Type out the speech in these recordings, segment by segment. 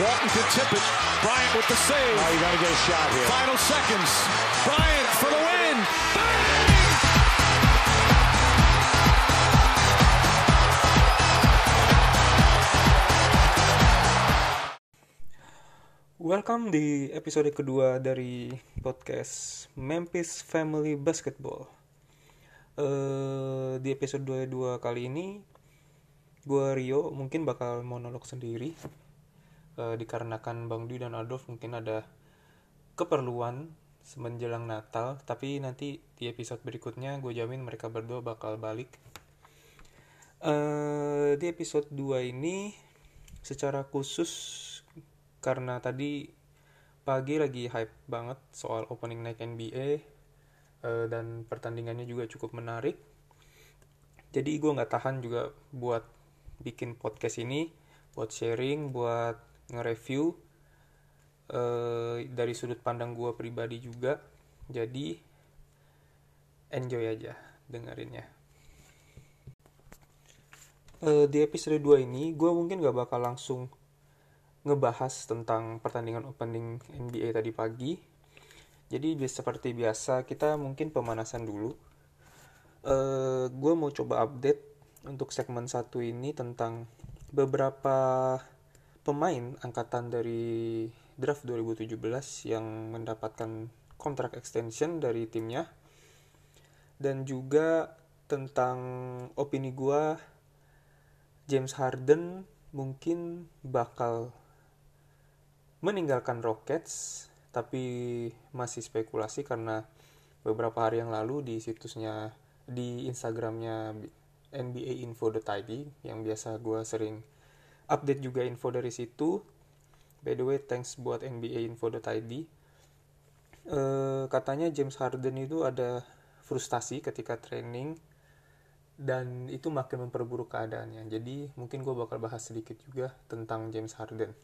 Walton can tip it. Bryant with the save. Oh, you got to get a shot here. Final seconds. Bryant for the win. Bang! Welcome di episode kedua dari podcast Memphis Family Basketball. Eh, di episode 22 kali ini, gue Rio mungkin bakal monolog sendiri. Eh, dikarenakan Bang Dwi dan Adolf mungkin ada keperluan semenjelang Natal. Tapi nanti di episode berikutnya gue jamin mereka berdua bakal balik. Eh, di episode 2 ini secara khusus karena tadi pagi lagi hype banget soal opening night NBA eh, dan pertandingannya juga cukup menarik. Jadi gue nggak tahan juga buat bikin podcast ini, buat sharing, buat nge-review eh, dari sudut pandang gue pribadi juga. Jadi enjoy aja dengerinnya. Eh, di episode 2 ini gue mungkin gak bakal langsung ngebahas tentang pertandingan opening NBA tadi pagi. Jadi seperti biasa kita mungkin pemanasan dulu. Uh, gue mau coba update untuk segmen satu ini tentang beberapa pemain angkatan dari draft 2017 yang mendapatkan kontrak extension dari timnya. Dan juga tentang opini gue James Harden mungkin bakal meninggalkan Rockets tapi masih spekulasi karena beberapa hari yang lalu di situsnya di Instagramnya NBA Info.id yang biasa gue sering update juga info dari situ. By the way thanks buat NBA Info.id e, katanya James Harden itu ada frustasi ketika training dan itu makin memperburuk keadaannya. Jadi mungkin gue bakal bahas sedikit juga tentang James Harden.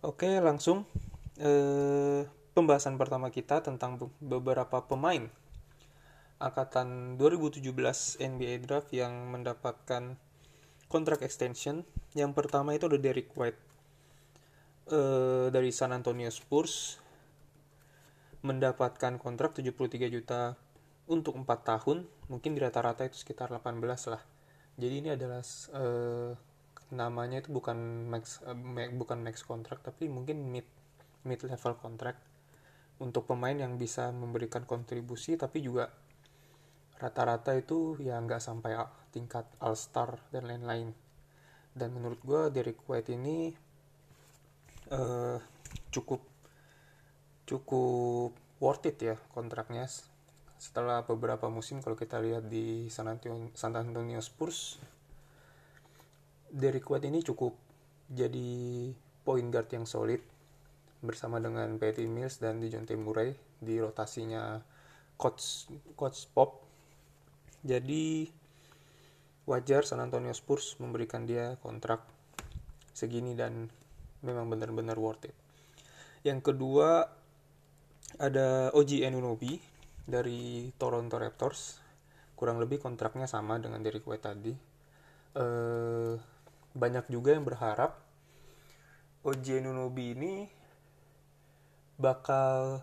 Oke, langsung eh, pembahasan pertama kita tentang beberapa pemain. Angkatan 2017 NBA Draft yang mendapatkan kontrak extension. Yang pertama itu ada Derek White eh, dari San Antonio Spurs mendapatkan kontrak 73 juta untuk 4 tahun, mungkin di rata-rata itu sekitar 18 lah. Jadi ini adalah eh, namanya itu bukan max uh, bukan max kontrak tapi mungkin mid mid level kontrak untuk pemain yang bisa memberikan kontribusi tapi juga rata-rata itu ya nggak sampai tingkat all star dan lain-lain dan menurut gue Derek White ini uh, cukup cukup worth it ya kontraknya setelah beberapa musim kalau kita lihat di San Antonio, San Antonio Spurs Derek White ini cukup jadi point guard yang solid bersama dengan Patty Mills dan Dejounte Murray di rotasinya coach coach Pop. Jadi wajar San Antonio Spurs memberikan dia kontrak segini dan memang benar-benar worth it. Yang kedua ada OG Anunoby dari Toronto Raptors. Kurang lebih kontraknya sama dengan Derek White tadi. Uh, banyak juga yang berharap OJ Nunobi ini bakal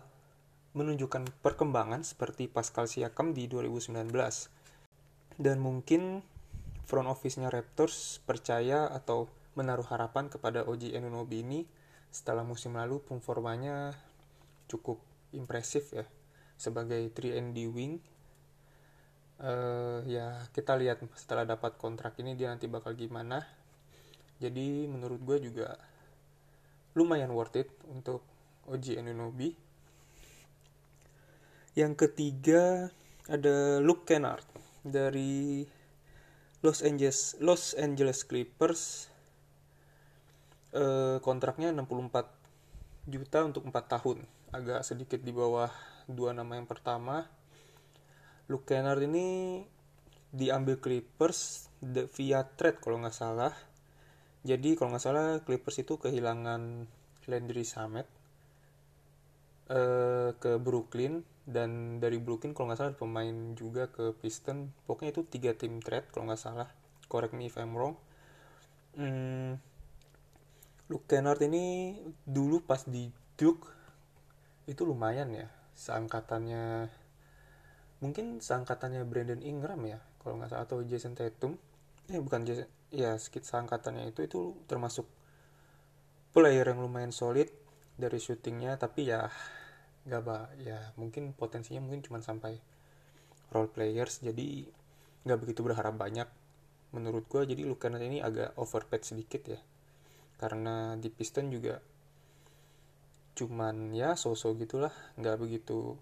menunjukkan perkembangan seperti Pascal Siakam di 2019 dan mungkin front office-nya Raptors percaya atau menaruh harapan kepada OG Anunoby ini setelah musim lalu performanya cukup impresif ya sebagai 3 D wing. Uh, ya kita lihat setelah dapat kontrak ini dia nanti bakal gimana. Jadi menurut gue juga lumayan worth it untuk OG Anunoby. Yang ketiga ada Luke Kennard dari Los Angeles Los Angeles Clippers e, kontraknya 64 juta untuk 4 tahun. Agak sedikit di bawah dua nama yang pertama. Luke Kennard ini diambil Clippers via trade kalau nggak salah. Jadi kalau nggak salah Clippers itu kehilangan Landry Samet uh, ke Brooklyn dan dari Brooklyn kalau nggak salah pemain juga ke Piston pokoknya itu tiga tim trade kalau nggak salah. Correct me if I'm wrong. Hmm, Luke Kennard ini dulu pas di Duke itu lumayan ya seangkatannya mungkin seangkatannya Brandon Ingram ya kalau nggak salah atau Jason Tatum. Eh bukan Jason ya sekitar seangkatannya itu itu termasuk player yang lumayan solid dari syutingnya. Tapi ya nggak bah ya mungkin potensinya mungkin cuma sampai role players jadi nggak begitu berharap banyak. Menurut gue jadi Kennard ini agak overpaid sedikit ya. Karena di Piston juga cuman ya so-so gitulah. Nggak begitu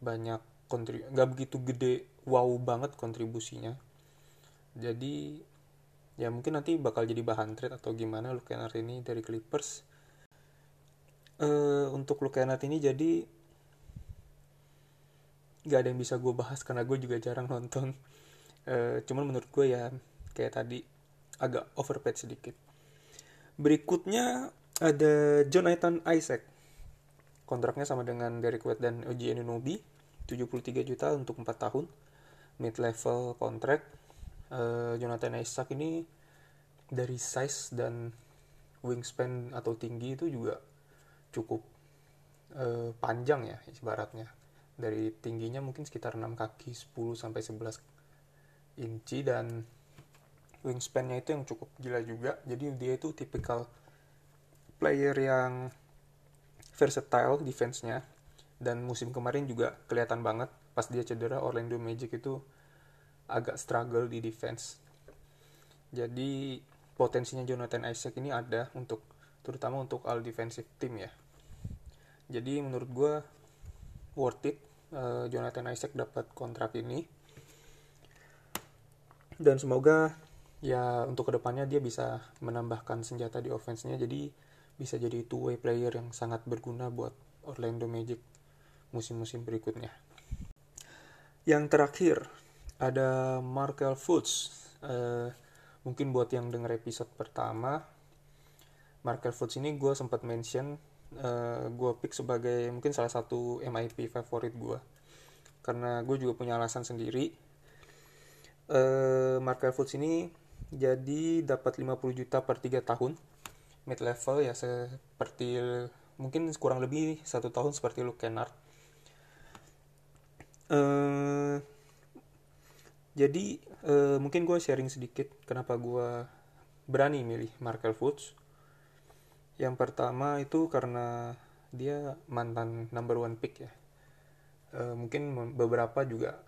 banyak kontribu nggak begitu gede wow banget kontribusinya. Jadi ya mungkin nanti bakal jadi bahan trade atau gimana Luke ini dari Clippers uh, untuk Luke Kennard ini jadi nggak ada yang bisa gue bahas karena gue juga jarang nonton. Uh, cuman menurut gue ya kayak tadi agak overpaid sedikit. Berikutnya ada Jonathan Isaac. Kontraknya sama dengan Derek White dan OG Anunoby 73 juta untuk 4 tahun. Mid level kontrak. Uh, Jonathan Isaac ini dari size dan wingspan atau tinggi itu juga cukup uh, panjang ya ibaratnya. Dari tingginya mungkin sekitar 6 kaki 10 sampai 11 inci dan wingspan-nya itu yang cukup gila juga. Jadi dia itu tipikal player yang versatile defense-nya. Dan musim kemarin juga kelihatan banget pas dia cedera Orlando Magic itu agak struggle di defense. Jadi potensinya Jonathan Isaac ini ada untuk terutama untuk all defensive team ya. Jadi menurut gue worth it uh, Jonathan Isaac dapat kontrak ini. Dan semoga ya untuk ke depannya dia bisa menambahkan senjata di offense-nya. Jadi bisa jadi two way player yang sangat berguna buat Orlando Magic musim-musim berikutnya. Yang terakhir ada Markel Fultz. Uh, mungkin buat yang denger episode pertama Markel Fultz ini gue sempat mention uh, gue pick sebagai mungkin salah satu MIP favorit gue karena gue juga punya alasan sendiri. Uh, Markel Fultz ini jadi dapat 50 juta per 3 tahun. Mid level ya seperti mungkin kurang lebih satu tahun seperti Luke Kennard uh, jadi uh, mungkin gue sharing sedikit kenapa gue berani milih Markel Fultz yang pertama itu karena dia mantan number one pick ya. Uh, mungkin beberapa juga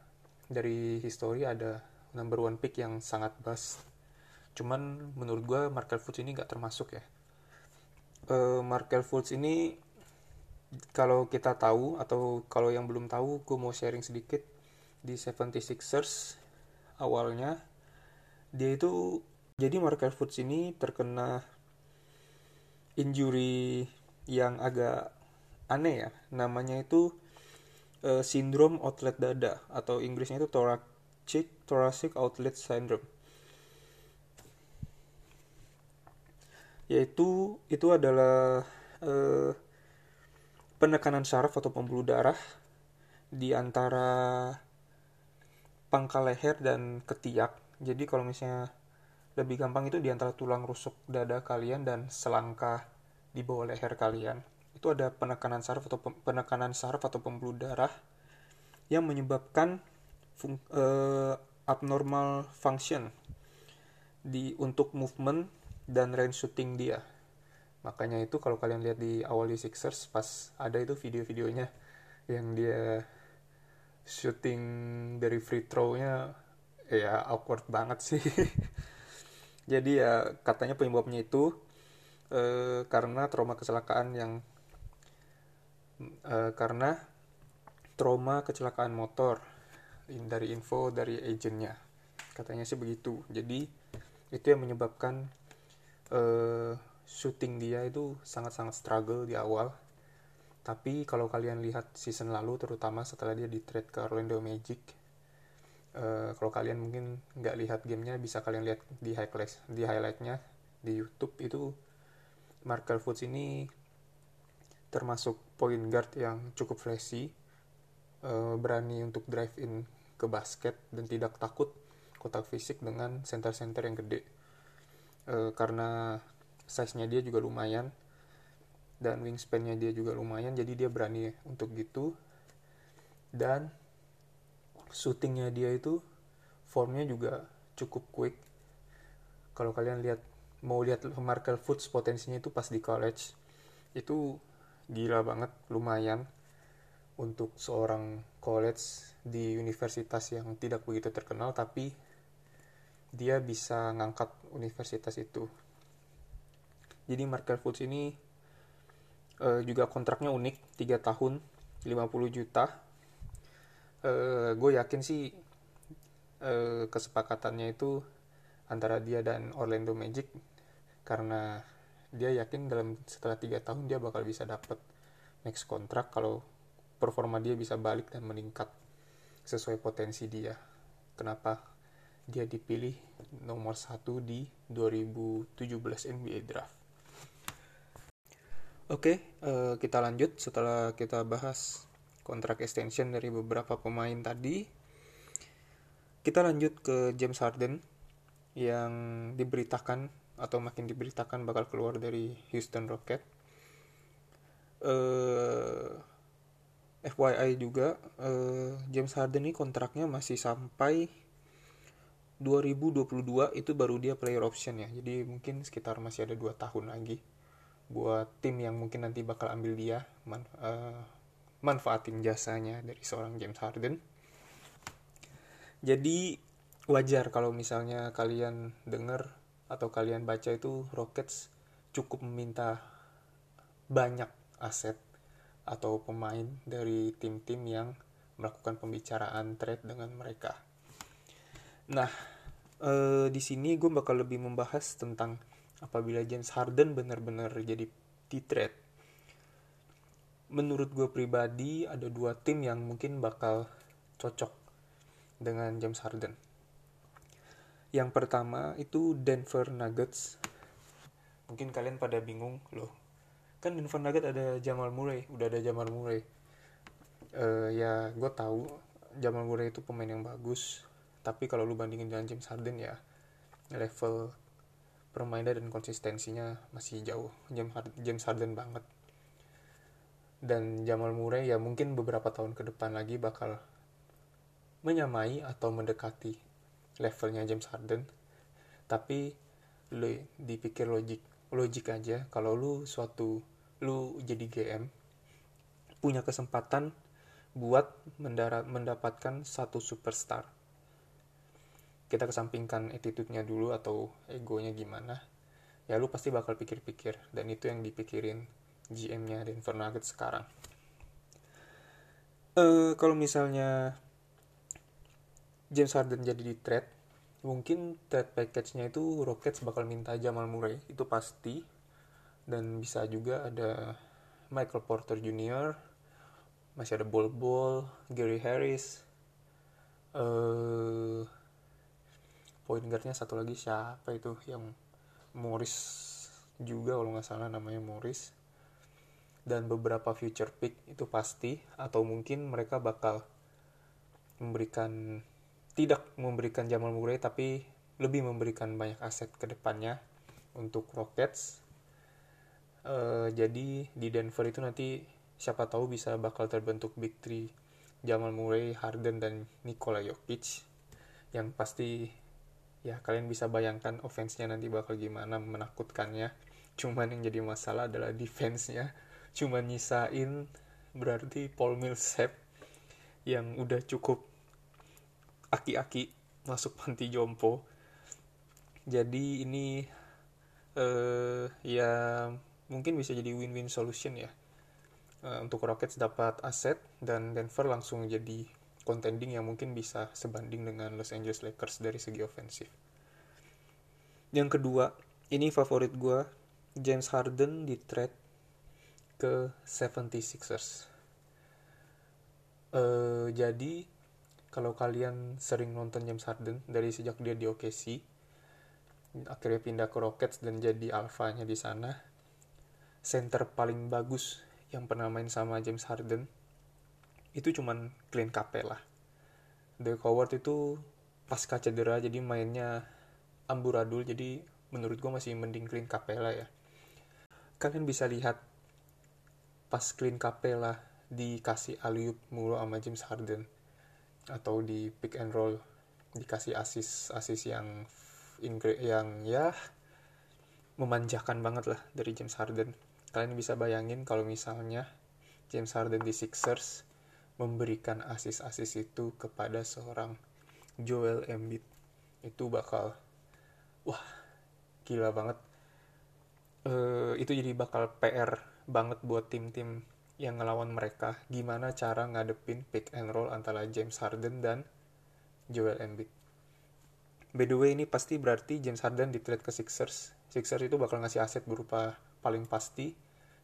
dari history ada number one pick yang sangat bust cuman menurut gue Markel Fultz ini nggak termasuk ya. Uh, Markel Fultz ini kalau kita tahu atau kalau yang belum tahu gue mau sharing sedikit di 76ers awalnya. Dia itu jadi Markel Fultz ini terkena injury yang agak aneh ya namanya itu uh, sindrom outlet dada atau Inggrisnya itu thoracic thoracic outlet syndrome yaitu itu adalah eh, penekanan saraf atau pembuluh darah di antara pangkal leher dan ketiak. Jadi kalau misalnya lebih gampang itu di antara tulang rusuk dada kalian dan selangkah di bawah leher kalian. Itu ada penekanan saraf atau penekanan saraf atau pembuluh darah yang menyebabkan fung, uh, abnormal function di untuk movement dan range shooting dia. Makanya itu kalau kalian lihat di awal di Sixers pas ada itu video-videonya yang dia shooting dari free throw-nya ya awkward banget sih. Jadi ya katanya penyebabnya itu eh, karena trauma kecelakaan yang eh, karena trauma kecelakaan motor. Dari info dari agentnya. Katanya sih begitu. Jadi itu yang menyebabkan uh, syuting dia itu sangat-sangat struggle di awal. Tapi kalau kalian lihat season lalu, terutama setelah dia di trade ke Orlando Magic, uh, kalau kalian mungkin nggak lihat gamenya, bisa kalian lihat di highlight di highlightnya di YouTube. Itu Markel Fultz ini termasuk point guard yang cukup flashy, uh, berani untuk drive in ke basket dan tidak takut kotak fisik dengan center-center yang gede. E, karena size-nya dia juga lumayan dan wingspan-nya dia juga lumayan jadi dia berani untuk gitu. Dan shootingnya dia itu formnya juga cukup quick. Kalau kalian lihat mau lihat Markel Fultz potensinya itu pas di college itu gila banget lumayan. Untuk seorang college di universitas yang tidak begitu terkenal tapi dia bisa ngangkat universitas itu. Jadi Markel Fultz ini uh, juga kontraknya unik 3 tahun 50 juta uh, gue yakin sih uh, kesepakatannya itu antara dia dan Orlando Magic karena dia yakin dalam setelah tiga tahun dia bakal bisa dapat next kontrak kalau performa dia bisa balik dan meningkat sesuai potensi dia. Kenapa dia dipilih nomor satu di 2017 NBA Draft? Oke, uh, kita lanjut setelah kita bahas kontrak extension dari beberapa pemain tadi. Kita lanjut ke James Harden yang diberitakan atau makin diberitakan bakal keluar dari Houston Rocket. Uh, eh, FYI juga uh, James Harden ini kontraknya masih sampai 2022 itu baru dia player option ya. Jadi mungkin sekitar masih ada dua tahun lagi buat tim yang mungkin nanti bakal ambil dia man, uh, manfaatin jasanya dari seorang James Harden. Jadi wajar kalau misalnya kalian dengar atau kalian baca itu Rockets cukup meminta banyak aset atau pemain dari tim-tim yang melakukan pembicaraan trade dengan mereka. Nah, eh, di sini gue bakal lebih membahas tentang apabila James Harden benar-benar jadi di trade. Menurut gue pribadi ada dua tim yang mungkin bakal cocok dengan James Harden yang pertama itu Denver Nuggets. Mungkin kalian pada bingung loh. Kan Denver Nuggets ada Jamal Murray, udah ada Jamal Murray. Uh, ya gue tahu Jamal Murray itu pemain yang bagus. Tapi kalau lu bandingin dengan James Harden ya level permainan dan konsistensinya masih jauh James Harden banget dan Jamal Murray ya mungkin beberapa tahun ke depan lagi bakal menyamai atau mendekati levelnya James Harden. Tapi lu dipikir logik logik aja kalau lu suatu lu jadi GM punya kesempatan buat mendarat, mendapatkan satu superstar. Kita kesampingkan attitude-nya dulu atau egonya gimana ya lu pasti bakal pikir-pikir. Dan itu yang dipikirin GM-nya Denver Nuggets sekarang. Uh, kalau misalnya James Harden jadi di trade mungkin trade package-nya itu Rockets bakal minta Jamal Murray itu pasti. Dan bisa juga ada Michael Porter Jr. masih ada Bol Bol Gary Harris uh, point guardnya satu lagi siapa itu? Yang Morris juga kalau nggak salah namanya Morris dan beberapa future pick itu pasti atau mungkin mereka bakal memberikan tidak memberikan Jamal Murray tapi lebih memberikan banyak aset ke depannya untuk Rockets. Uh, jadi di Denver itu nanti siapa tahu bisa bakal terbentuk big three Jamal Murray, Harden dan Nikola Jokic yang pasti ya kalian bisa bayangkan offense-nya nanti bakal gimana menakutkannya. Cuman yang jadi masalah adalah defense-nya. Cuman nyisain berarti Paul Millsap yang udah cukup aki-aki masuk panti jompo. Jadi ini uh, ya mungkin bisa jadi win-win solution ya. Uh, untuk Rockets dapat aset dan Denver langsung jadi contending yang mungkin bisa sebanding dengan Los Angeles Lakers dari segi ofensif. Yang kedua, ini favorit gue, James Harden di trade ke 76ers. Uh, jadi kalau kalian sering nonton James Harden dari sejak dia di OKC akhirnya pindah ke Rockets dan jadi alfanya di sana center paling bagus yang pernah main sama James Harden itu cuman Clint Capela The Howard itu pasca cedera jadi mainnya amburadul jadi menurut gue masih mending Clint Capella ya kalian bisa lihat pas Clint Capella dikasih aliup mulu sama James Harden. Atau di pick and roll dikasih asis asis yang yang ya memanjakan banget lah dari James Harden. Kalian bisa bayangin kalau misalnya James Harden di Sixers memberikan asis-asis itu kepada seorang Joel Embiid itu bakal wah gila banget. Uh, itu jadi bakal PR banget buat tim-tim yang ngelawan mereka gimana cara ngadepin pick and roll antara James Harden dan Joel Embiid. By the way ini pasti berarti James Harden di trade ke Sixers. Sixers itu bakal ngasih aset berupa paling pasti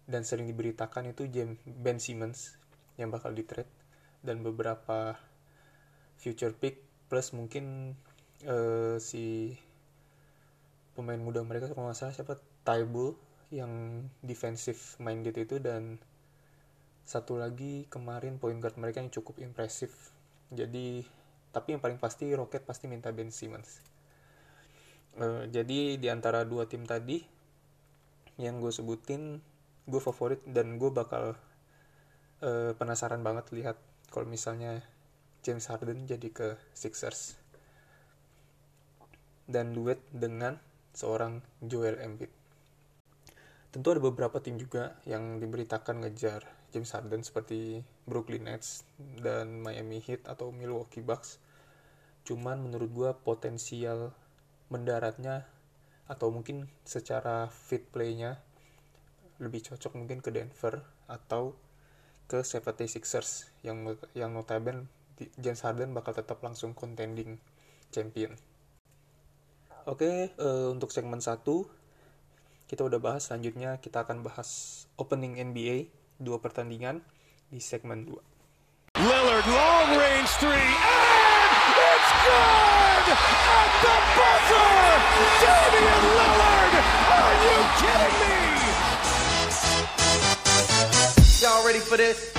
dan sering diberitakan itu James Ben Simmons yang bakal di trade dan beberapa future pick plus mungkin uh, si pemain muda mereka kalau nggak salah siapa Tybull yang defensive minded itu dan satu lagi kemarin point guard mereka yang cukup impresif. Jadi tapi yang paling pasti Rocket pasti minta Ben Simmons. Uh, jadi di antara dua tim tadi yang gue sebutin gue favorit dan gue bakal uh, penasaran banget lihat kalau misalnya James Harden jadi ke Sixers. Dan duet dengan seorang Joel Embiid tentu ada beberapa tim juga yang diberitakan ngejar James Harden seperti Brooklyn Nets dan Miami Heat atau Milwaukee Bucks. Cuman menurut gue potensial mendaratnya atau mungkin secara fit playnya lebih cocok mungkin ke Denver atau ke 76ers yang yang notabene James Harden bakal tetap langsung contending champion. Oke, okay, uh, eh, untuk segmen 1 kita udah bahas selanjutnya kita akan bahas opening NBA dua pertandingan di segmen 2. Lillard long range three and it's good at the buzzer. Damian Lillard, are you kidding me? Y'all ready for this?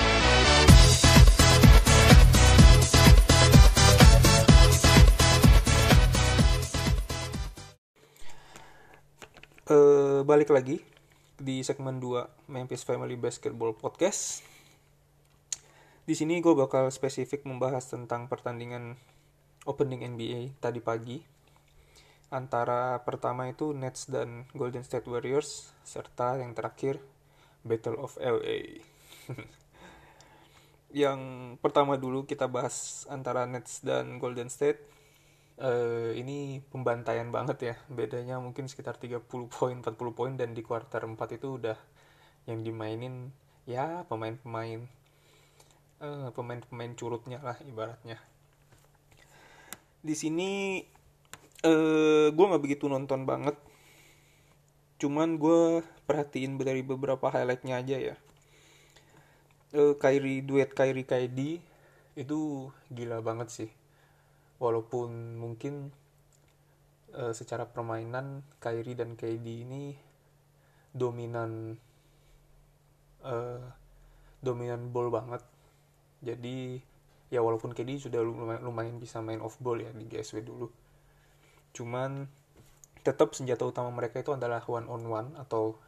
Uh, balik lagi di segmen 2 Memphis Family Basketball Podcast. Di sini gue bakal spesifik membahas tentang pertandingan opening NBA tadi pagi antara pertama itu Nets dan Golden State Warriors serta yang terakhir Battle of LA. yang pertama dulu kita bahas antara Nets dan Golden State uh, ini pembantaian banget ya. Bedanya mungkin sekitar 30 poin 40 poin dan di kuarter 4 itu udah yang dimainin ya pemain-pemain uh, pemain-pemain curutnya lah ibaratnya. Di sini uh, gue nggak begitu nonton banget. Cuman gue perhatiin dari beberapa highlightnya aja ya. Uh, Kyrie duet Kyrie KD itu gila banget sih walaupun mungkin uh, secara permainan Kyrie dan KD ini dominan uh, dominan ball banget. Jadi ya walaupun KD sudah lumayan, lumayan bisa main off ball ya di GSW dulu. Cuman tetap senjata utama mereka itu adalah one on one atau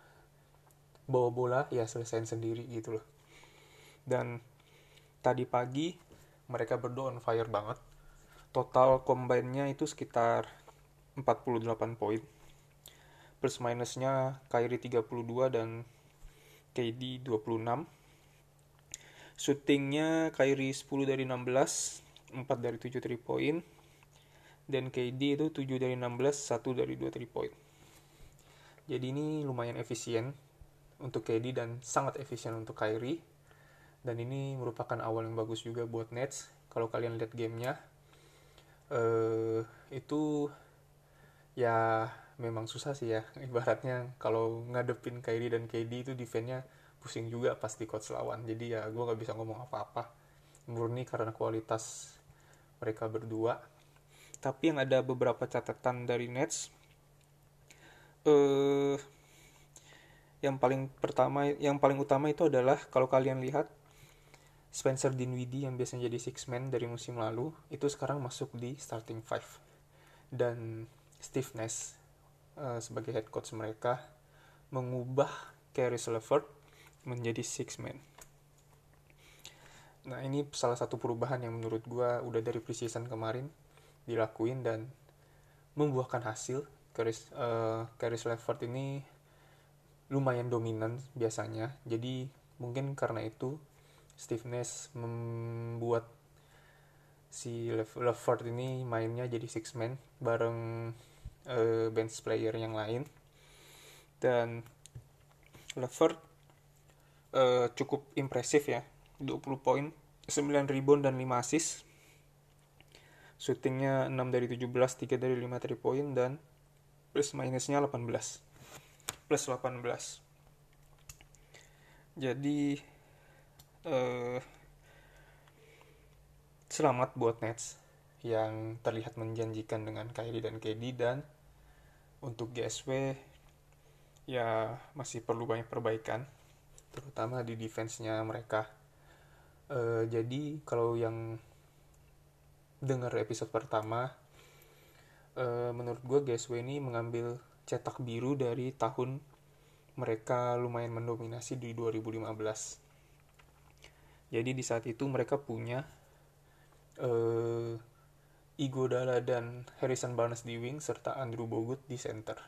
bawa bola ya selesaiin sendiri gitu loh. Dan tadi pagi mereka berdua on fire banget total combine-nya itu sekitar 48 poin. Plus minusnya Kyrie 32 dan KD 26 shootingnya Kyrie 10 dari 16 4 dari 7 3 poin dan KD itu 7 dari 16 1 dari 2 3 poin jadi ini lumayan efisien untuk KD dan sangat efisien untuk Kyrie. Dan ini merupakan awal yang bagus juga buat Nets. Kalau kalian lihat gamenya uh, itu ya memang susah sih ya. Ibaratnya kalau ngadepin Kyrie dan KD itu defense-nya pusing juga pas di coach lawan. Jadi ya gue nggak bisa ngomong apa-apa. Murni karena kualitas mereka berdua. Tapi yang ada beberapa catatan dari Nets eh yang paling pertama yang paling utama itu adalah kalau kalian lihat Spencer Dinwiddie yang biasanya jadi six man dari musim lalu itu sekarang masuk di starting five dan Steve Nash uh, sebagai head coach mereka mengubah Caris LeVert menjadi six man. Nah ini salah satu perubahan yang menurut gue udah dari preseason kemarin dilakuin dan membuahkan hasil. Caris, uh, Caris LeVert ini lumayan dominan biasanya. Jadi mungkin karena itu Steve membuat si Levert ini mainnya jadi six man bareng uh, bench player yang lain. Dan Levert uh, cukup impresif ya. 20 poin 9 rebound dan 5 assist. Shootingnya 6 dari 17 3 dari 5 3 poin dan plus minusnya 18 plus 18 jadi uh, selamat buat Nets yang terlihat menjanjikan dengan Kyrie dan KD dan untuk GSW ya masih perlu banyak perbaikan terutama di defense-nya mereka. Uh, jadi kalau yang dengar episode pertama uh, menurut gue GSW ini mengambil cetak biru dari tahun mereka lumayan mendominasi di 2015 jadi di saat itu mereka punya uh, Igodala dan Harrison Barnes di wing serta Andrew Bogut di center.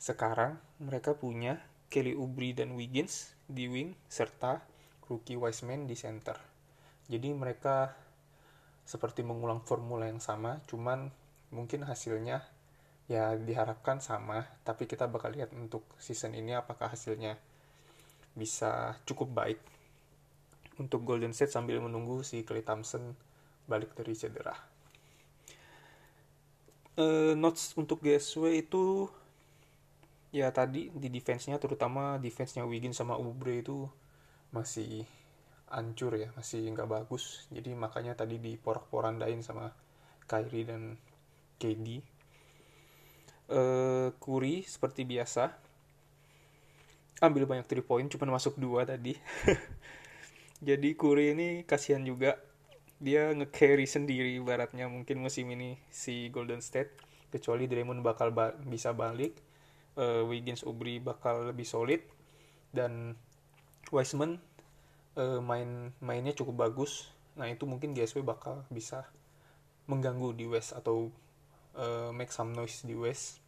Sekarang mereka punya Kelly Oubre dan Wiggins di wing serta rookie Wiseman di center. Jadi mereka seperti mengulang formula yang sama, cuman mungkin hasilnya ya diharapkan sama, tapi kita bakal lihat untuk season ini apakah hasilnya bisa cukup baik untuk Golden State sambil menunggu si Clay Thompson balik dari cedera. Uh, notes untuk GSW itu ya tadi di defense-nya terutama defense-nya Wiggins sama Ubre itu masih hancur ya, masih nggak bagus. Jadi makanya tadi diporak-porandain sama Kyrie dan KD. Uh, eh, Curry seperti biasa ambil banyak 3 point cuma masuk dua tadi jadi Curry ini kasihan juga. Dia nge-carry sendiri baratnya mungkin musim ini si Golden State. Kecuali Draymond bakal ba bisa balik uh, Wiggins Ubri bakal lebih solid. Dan Wiseman uh, main mainnya cukup bagus. Nah itu mungkin GSW bakal bisa mengganggu di West atau uh, make some noise di West.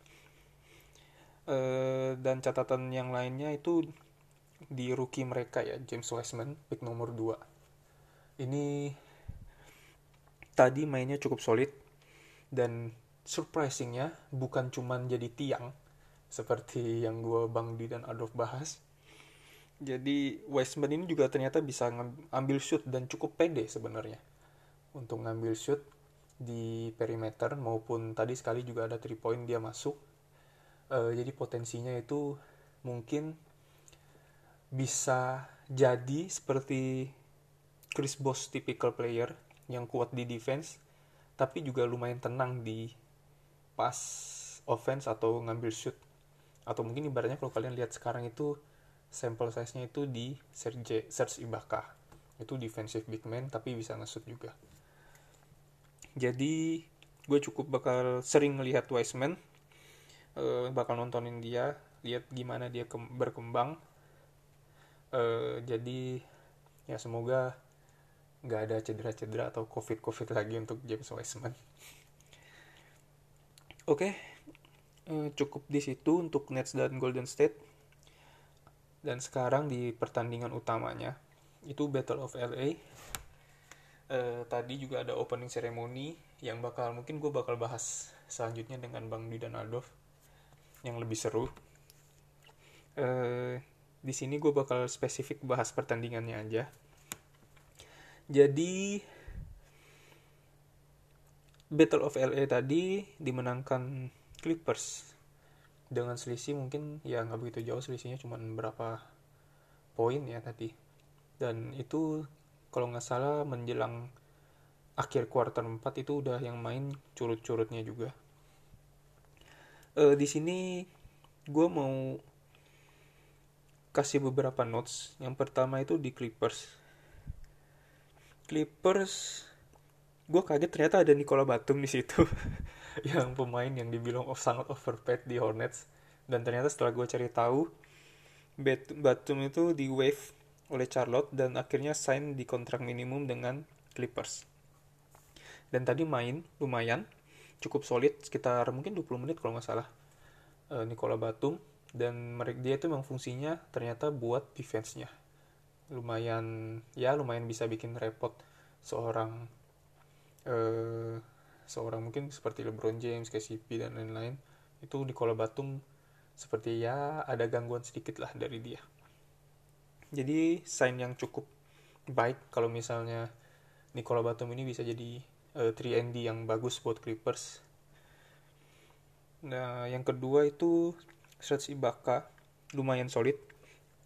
Uh, dan catatan yang lainnya itu di rookie mereka ya James Wiseman pick nomor 2 ini tadi mainnya cukup solid dan surprisingnya bukan cuman jadi tiang seperti yang gue Bang Di dan Adolf bahas. Jadi Wiseman ini juga ternyata bisa ngambil shoot dan cukup pede sebenarnya untuk ngambil shoot di perimeter maupun tadi sekali juga ada 3 point dia masuk. Uh, jadi potensinya itu mungkin bisa jadi seperti Chris Bosh typical player yang kuat di defense tapi juga lumayan tenang di pas offense atau ngambil shoot. Atau mungkin ibaratnya kalau kalian lihat sekarang itu sampel size-nya itu di Serge, Serge Ibaka. Itu defensive big man tapi bisa nge-shoot juga. Jadi gue cukup bakal sering melihat Wiseman uh, bakal nontonin dia lihat gimana dia berkembang uh, jadi ya semoga nggak ada cedera-cedera atau covid-covid lagi untuk James Wiseman. Oke, okay. uh, cukup di situ untuk Nets dan Golden State. Dan sekarang di pertandingan utamanya itu Battle of LA. Uh, eh, tadi juga ada opening ceremony yang bakal mungkin gue bakal bahas selanjutnya dengan Bang Dwi dan Adolf yang lebih seru. Uh, di sini gue bakal spesifik bahas pertandingannya aja. Jadi Battle of LA tadi dimenangkan Clippers. Dengan selisih mungkin ya nggak begitu jauh selisihnya cuma berapa poin ya tadi. Dan itu kalau nggak salah menjelang akhir quarter 4 itu udah yang main curut-curutnya juga. E, di sini gue mau kasih beberapa notes. Yang pertama itu di Clippers. Clippers, gue kaget ternyata ada Nicola Batum di situ. yang pemain yang dibilang of sangat overpaid di Hornets dan ternyata setelah gue cari tahu Batum itu di wave oleh Charlotte dan akhirnya sign di kontrak minimum dengan Clippers dan tadi main lumayan cukup solid sekitar mungkin 20 menit kalau nggak salah uh, Nicola Batum dan mereka dia itu memang fungsinya ternyata buat defense-nya. Lumayan ya lumayan bisa bikin repot seorang uh, seorang mungkin seperti LeBron James, KCP dan lain-lain. Itu Nicola Batum seperti ya ada gangguan sedikit lah dari dia. Jadi sign yang cukup baik kalau misalnya Nicola Batum ini bisa jadi uh, 3ND yang bagus buat Clippers. Nah, yang kedua itu Serge Ibaka lumayan solid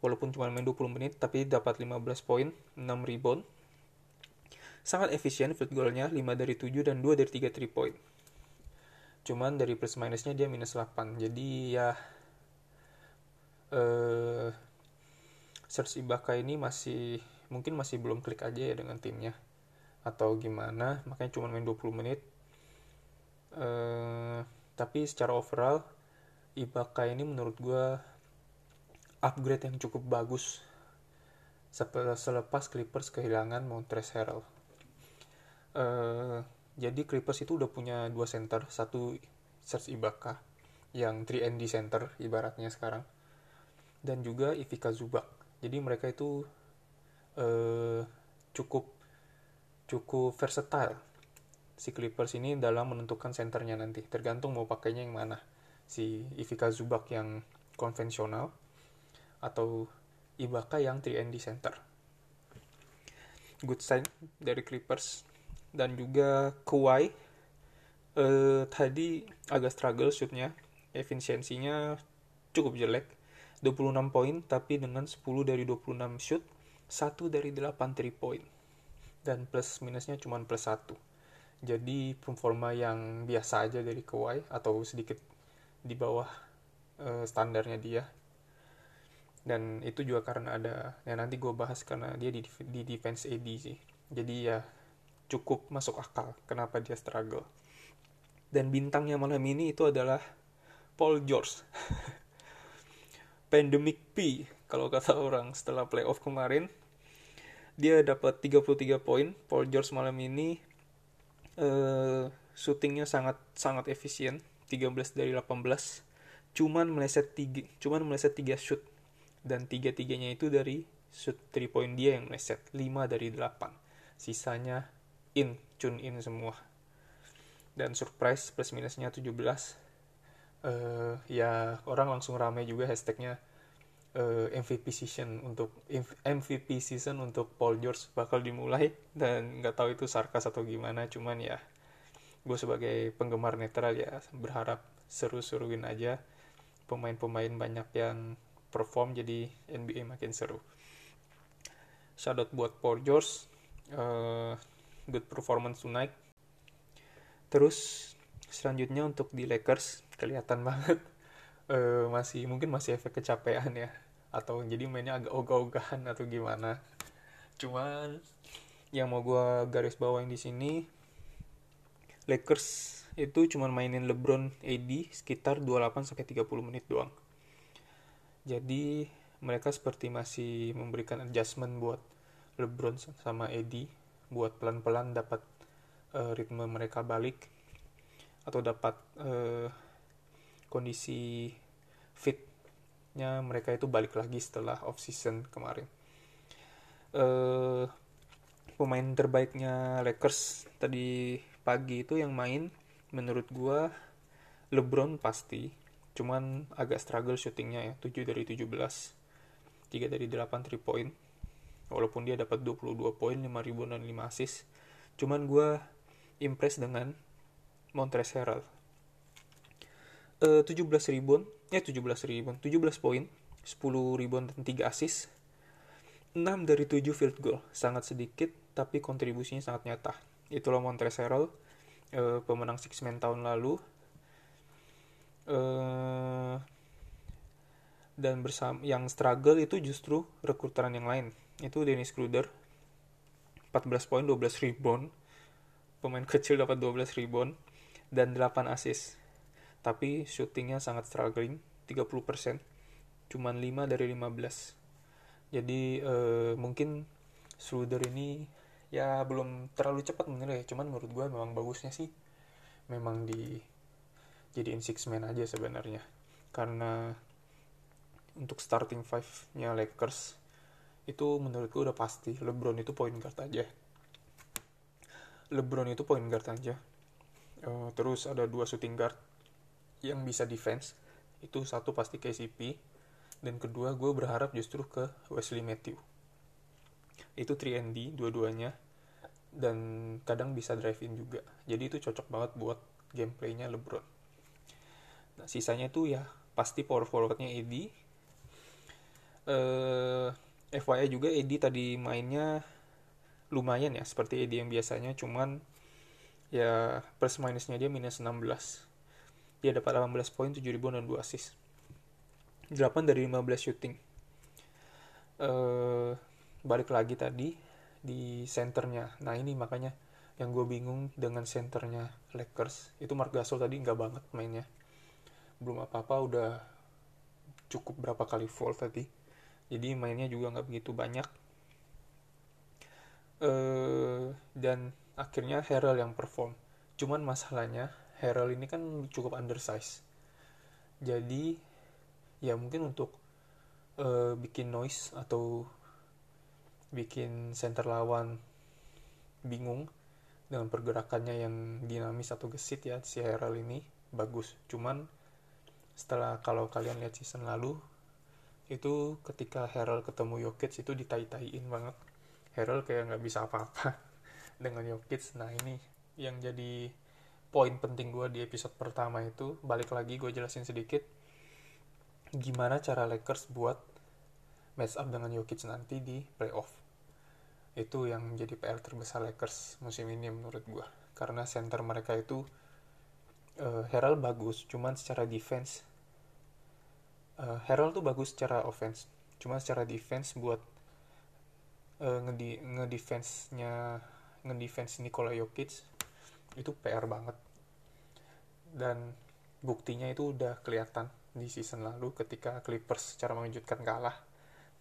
walaupun cuma main 20 menit tapi dapat 15 poin, 6 rebound. Sangat efisien field goalnya 5 dari 7 dan 2 dari 3 3 point. Cuman dari plus minusnya dia minus 8. Jadi ya eh Serge Ibaka ini masih mungkin masih belum klik aja ya dengan timnya atau gimana makanya cuma main 20 menit eh tapi secara overall Ibaka ini menurut gue upgrade yang cukup bagus selepas Clippers kehilangan Montrezl Harrell. Uh, jadi Clippers itu udah punya dua center, satu Serge Ibaka yang 3ND center ibaratnya sekarang, dan juga Ivica Zubac. Jadi mereka itu uh, cukup cukup versatile si Clippers ini dalam menentukan senternya nanti. Tergantung mau pakainya yang mana. Si Ivica Zubac yang konvensional atau Ibaka yang 3ND center. Good sign dari Clippers. Dan juga Kawhi eh, tadi agak struggle shootnya. Efisiensinya cukup jelek. 26 poin tapi dengan 10 dari 26 shoot 1 dari 8 3 point. Dan plus minusnya cuma plus 1 jadi performa yang biasa aja dari Kawhi atau sedikit di bawah uh, standarnya dia. Dan itu juga karena ada ya nanti gue bahas karena dia di, di defense AD sih. Jadi ya cukup masuk akal kenapa dia struggle. Dan bintangnya malam ini itu adalah Paul George. Pandemic P kalau kata orang setelah playoff kemarin. Dia dapat 33 poin. Paul George malam ini uh, syutingnya sangat sangat efisien 13 dari 18 cuman meleset tiga cuman meleset 3 shoot. Dan tiga tiganya itu dari shoot 3 point dia yang meleset 5 dari 8 sisanya in tune in semua. Dan surprise plus minusnya 17 uh, ya orang langsung ramai juga hashtagnya uh, eh, MVP season untuk MVP season untuk Paul George bakal dimulai. Dan nggak tahu itu sarkas atau gimana cuman ya gue sebagai penggemar netral ya berharap seru-seruin aja. Pemain-pemain banyak yang perform jadi NBA makin seru. Shout out buat Paul George uh, good performance tonight. Terus selanjutnya untuk di Lakers kelihatan banget uh, masih mungkin masih efek kecapean ya atau jadi mainnya agak ogah-ogahan atau gimana. Cuman yang mau gue garis bawain di sini Lakers itu cuma mainin LeBron AD sekitar 28 sampai 30 menit doang. Jadi mereka seperti masih memberikan adjustment buat LeBron sama AD buat pelan-pelan dapat uh, ritme mereka balik atau dapat uh, kondisi fitnya mereka itu balik lagi setelah off season kemarin. Uh, pemain terbaiknya Lakers tadi pagi itu yang main menurut gua LeBron pasti. Cuman agak struggle shootingnya ya 7 dari 17 3 dari 8 3 point. Walaupun dia dapat 22 poin 5 ribu dan 5 assist. Cuman gua impress dengan Montrezl Harrell. 17 ribuan ya 17 ribuan 17 poin 10 ribuan dan 3 assist. 6 dari 7 field goal sangat sedikit tapi kontribusinya sangat nyata itulah Montrezl Harrell uh, pemenang Six Man tahun lalu uh, dan bersama yang struggle itu justru rekrutan yang lain itu Dennis Kruder 14 poin 12 rebound pemain kecil dapat 12 rebound dan 8 assist. Tapi shootingnya sangat struggling, 30%. Cuman 5 dari 15. Jadi uh, mungkin Schroeder ini ya belum terlalu cepat menurut ya. Cuman menurut gue memang bagusnya sih memang di jadiin six man aja sebenarnya. Karena untuk starting five-nya Lakers itu menurut gue udah pasti LeBron itu point guard aja. LeBron itu point guard aja. Uh, terus ada dua shooting guard yang bisa defense. Itu satu pasti KCP dan kedua gue berharap justru ke Wesley Matthew. Itu 3 dua-duanya dan kadang bisa drive in juga. Jadi itu cocok banget buat gameplaynya LeBron. Nah, sisanya itu ya pasti power forwardnya AD. Eh, FYI juga AD tadi mainnya lumayan ya seperti Edi yang biasanya cuman ya plus minusnya dia minus 16 dia dapat 18 poin 7 rebound dan 2 assist 8 dari 15 shooting uh, balik lagi tadi di centernya nah ini makanya yang gue bingung dengan centernya Lakers. Itu Mark Gasol tadi nggak banget mainnya. Belum apa-apa udah cukup berapa kali fall tadi. Jadi mainnya juga nggak begitu banyak. Uh, dan akhirnya Herald yang perform. Cuman masalahnya Herald ini kan cukup undersize jadi ya mungkin untuk uh, bikin noise atau bikin center lawan bingung dengan pergerakannya yang dinamis atau gesit ya si Herald ini bagus. Cuman setelah kalau kalian lihat season lalu itu ketika Herald ketemu Jokic itu ditai-taiin banget. Harold kayak nggak bisa apa-apa dengan Jokic. Nah ini yang jadi poin penting gue di episode pertama itu. Balik lagi gue jelasin sedikit. Gimana cara Lakers buat match up dengan Jokic nanti di playoff itu yang jadi PR terbesar Lakers musim ini menurut gue karena center mereka itu uh, Herald bagus cuman secara defense uh, Herald tuh bagus secara offense. Cuma secara defense buat uh, ngedi ngedefense-nya ngedefense Nikola Jokic itu PR banget. Dan buktinya itu udah kelihatan di season lalu ketika Clippers secara mengejutkan kalah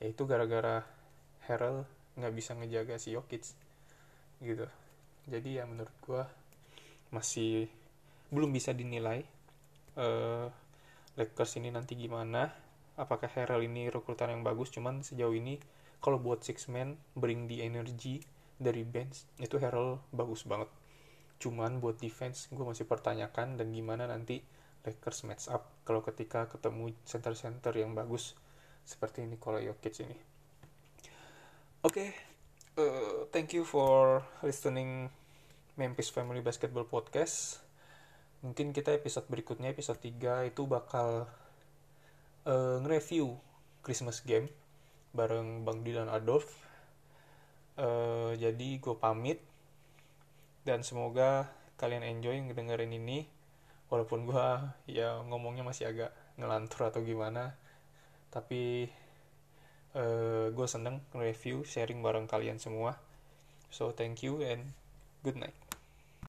yaitu gara-gara Harrell nggak bisa ngejaga si Jokic gitu. Jadi ya menurut gue masih belum bisa dinilai uh, Lakers ini nanti gimana apakah Harrell ini rekrutan yang bagus. Cuman sejauh ini kalau buat six man bring the energy dari bench itu Harold bagus banget. Cuman buat defense gue masih pertanyakan dan gimana nanti Lakers match up kalau ketika ketemu center-center yang bagus seperti Nikola Jokic ini oke okay, uh, eh, thank you for listening Memphis Family Basketball Podcast mungkin kita episode berikutnya episode 3 itu bakal uh, nge-review Christmas game bareng Bang Dilan Adolf. Uh, jadi gue pamit dan semoga kalian enjoy ngedengerin ini walaupun gue ya ngomongnya masih agak ngelantur atau gimana tapi uh, eh, gue seneng nge-review sharing bareng kalian semua. So thank you and good night